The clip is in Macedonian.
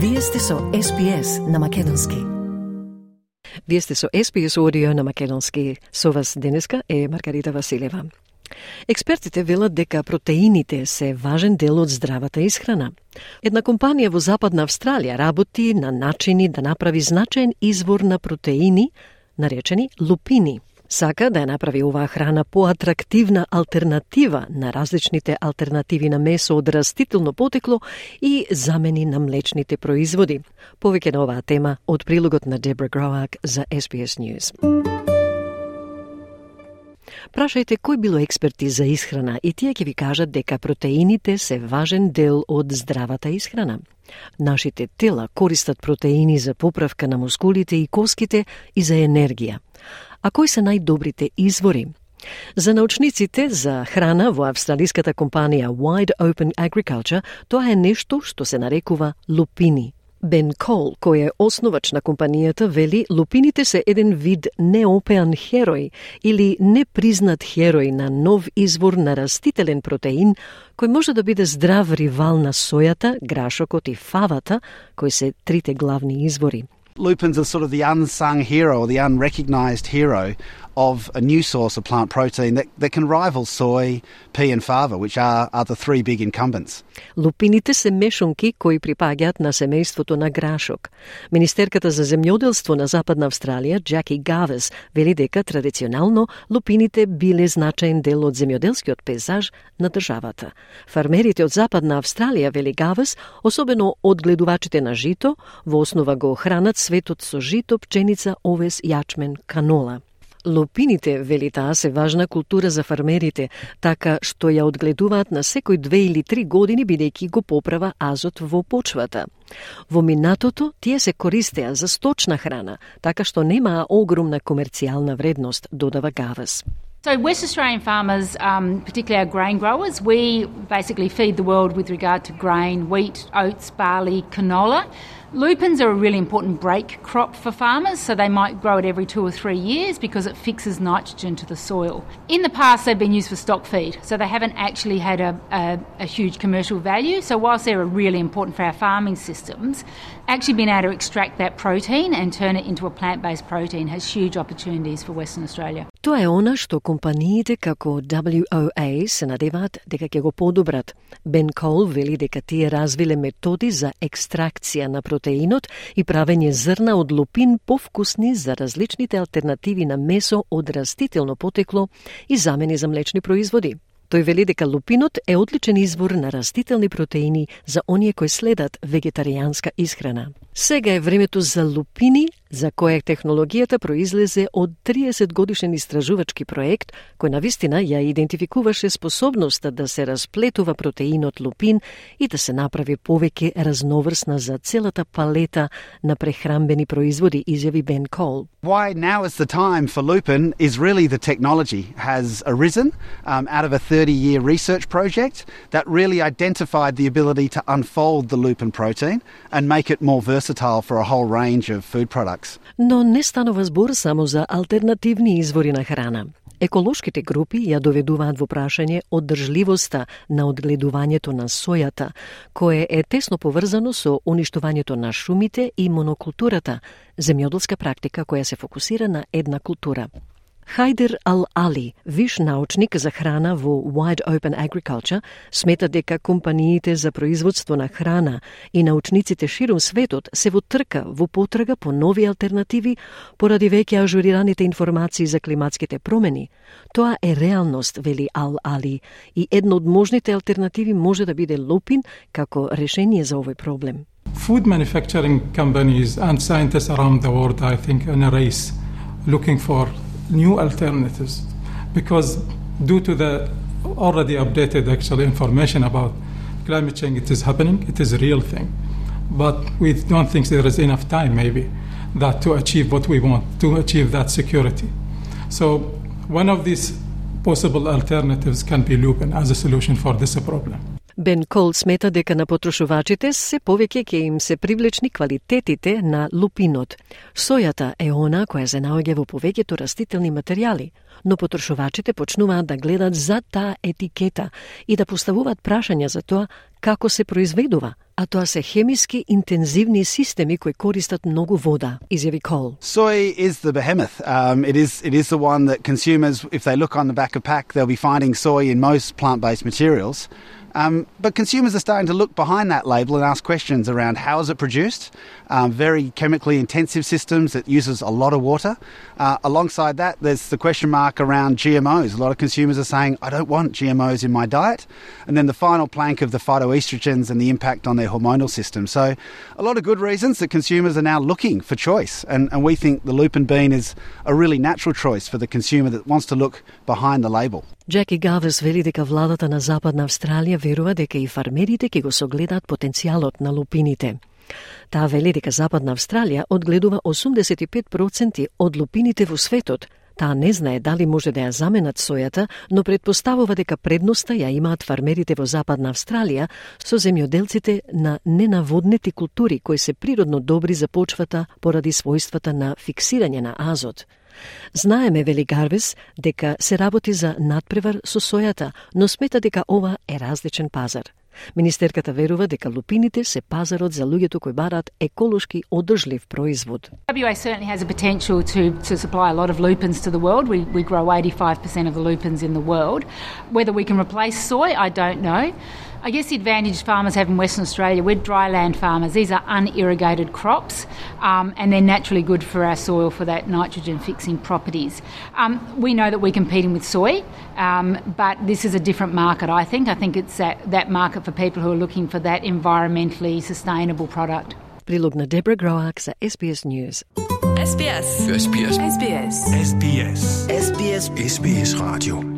Вие сте со SPS на Македонски. Вие сте со SPS Audio на Македонски. Со вас денеска е Маргарита Василева. Експертите велат дека протеините се важен дел од здравата исхрана. Една компанија во Западна Австралија работи на начини да направи значаен извор на протеини, наречени лупини – Сака да ја направи оваа храна поатрактивна алтернатива на различните алтернативи на месо од растително потекло и замени на млечните производи. Повеќе на оваа тема од прилогот на Дебра Гроак за SBS News. Прашајте кој било експерти за исхрана и тие ќе ви кажат дека протеините се важен дел од здравата исхрана. Нашите тела користат протеини за поправка на мускулите и коските и за енергија. А кои се најдобрите извори? За научниците за храна во австралиската компанија Wide Open Agriculture, тоа е нешто што се нарекува лупини. Бен Кол, кој е основач на компанијата, вели лупините се еден вид неопеан херој или непризнат херој на нов извор на растителен протеин кој може да биде здрав ривал на сојата, грашокот и фавата, кои се трите главни извори. lupins are sort of the unsung hero the unrecognized hero of a new source of plant protein that, that can rival soy, pea and fava, which are, are the three big incumbents. Лупините се мешунки кои припаѓаат на семејството на грашок. Министерката за земјоделство на Западна Австралија, Джаки Гавес, вели дека традиционално лупините биле значаен дел од земјоделскиот пейзаж на државата. Фармерите од Западна Австралија, вели Гавес, особено одгледувачите на жито, во основа го хранат светот со жито, пченица, овес, јачмен, канола. Лопините, вели таа, се важна култура за фармерите, така што ја одгледуваат на секој две или три години бидејќи го поправа азот во почвата. Во минатото тие се користеа за сточна храна, така што немаа огромна комерцијална вредност, додава Гавас. So, West Australian farmers, um, particularly our grain growers, we basically feed the world with regard to grain, wheat, oats, barley, canola. Lupins are a really important break crop for farmers, so they might grow it every two or three years because it fixes nitrogen to the soil. In the past, they've been used for stock feed, so they haven't actually had a, a, a huge commercial value. So, whilst they're really important for our farming systems, actually being able to extract that protein and turn it into a plant based protein has huge opportunities for Western Australia. Тоа е она што компаниите како WOA се надеваат дека ќе го подобрат. Бен Кол вели дека тие развиле методи за екстракција на протеин протеинот и правење зрна од лупин повкусни за различните алтернативи на месо од растително потекло и замени за млечни производи. Тој вели дека лупинот е одличен извор на растителни протеини за оние кои следат вегетаријанска исхрана. Сега е времето за лупини, за која технологијата произлезе од 30 годишен истражувачки проект, кој на вистина ја идентификуваше способноста да се расплетува протеинот лупин и да се направи повеќе разноврсна за целата палета на прехрамбени производи, изјави Бен Кол. Why now is the time for lupin is really the technology has arisen um, out of a 30-year research project that really identified the ability to unfold the lupin protein and make it more versatile versatile for a whole range of food products. Но не станува збор само за алтернативни извори на храна. Еколошките групи ја доведуваат во прашање одржливоста на одгледувањето на сојата, кое е тесно поврзано со уништувањето на шумите и монокултурата, земјоделска практика која се фокусира на една култура. Хайдер Ал-Али, виш научник за храна во Wide Open Agriculture, смета дека компаниите за производство на храна и научниците широм светот се во трка во потрага по нови алтернативи поради веќе ажурираните информации за климатските промени. Тоа е реалност, вели Ал-Али, и едно од можните алтернативи може да биде лупин како решение за овој проблем. Food manufacturing companies and scientists around the world, I think, in a race looking for new alternatives. Because due to the already updated actual information about climate change it is happening it is a real thing. But we don't think there is enough time maybe that to achieve what we want to achieve that security. So one of these possible alternatives can be lupin as a solution for this problem Бен Кол смета дека на потрошувачите се повеќе ќе им се привлечни квалитетите на лупинот. Сојата е она која се наоѓа во повеќето растителни материјали, но потрошувачите почнуваат да гледат за таа етикета и да поставуваат прашања за тоа како се произведува, а тоа се хемиски интензивни системи кои користат многу вода, изјави Кол. Soy is the behemoth. Um, it is it is the one that consumers, if they look on the back of pack, they'll be finding soy in most plant-based materials. Um, but consumers are starting to look behind that label and ask questions around how is it produced. Um, very chemically intensive systems that uses a lot of water. Uh, alongside that, there's the question mark around GMOs. A lot of consumers are saying, I don't want GMOs in my diet. And then the final plank of the phytoestrogens and the impact on their hormonal system. So, a lot of good reasons that consumers are now looking for choice. And, and we think the lupin bean is a really natural choice for the consumer that wants to look behind the label. Джеки Гавес вели дека владата на Западна Австралија верува дека и фармерите ќе го согледаат потенцијалот на лупините. Таа вели дека Западна Австралија одгледува 85% од лупините во светот. Таа не знае дали може да ја заменат сојата, но предпоставува дека предноста ја имаат фармерите во Западна Австралија со земјоделците на ненаводнети култури кои се природно добри за почвата поради својствата на фиксирање на азот. Знаеме, вели Гарвис, дека се работи за надпревар со сојата, но смета дека ова е различен пазар. Министерката верува дека лупините се пазарот за луѓето кои бараат еколошки одржлив производ. WA certainly has a potential to, to supply a lot of lupins to the world. We, we grow 85% of the lupins in the world. Whether we can replace soy, I don't know. I guess the advantage farmers have in Western Australia, we're dry land farmers. These are unirrigated crops um, and they're naturally good for our soil for that nitrogen fixing properties. Um, we know that we're competing with soy, um, but this is a different market, I think. I think it's that, that market for people who are looking for that environmentally sustainable product. Prilogna Deborah Groak za SBS News. SBS. SBS. SBS. SBS. SBS. SBS Radio.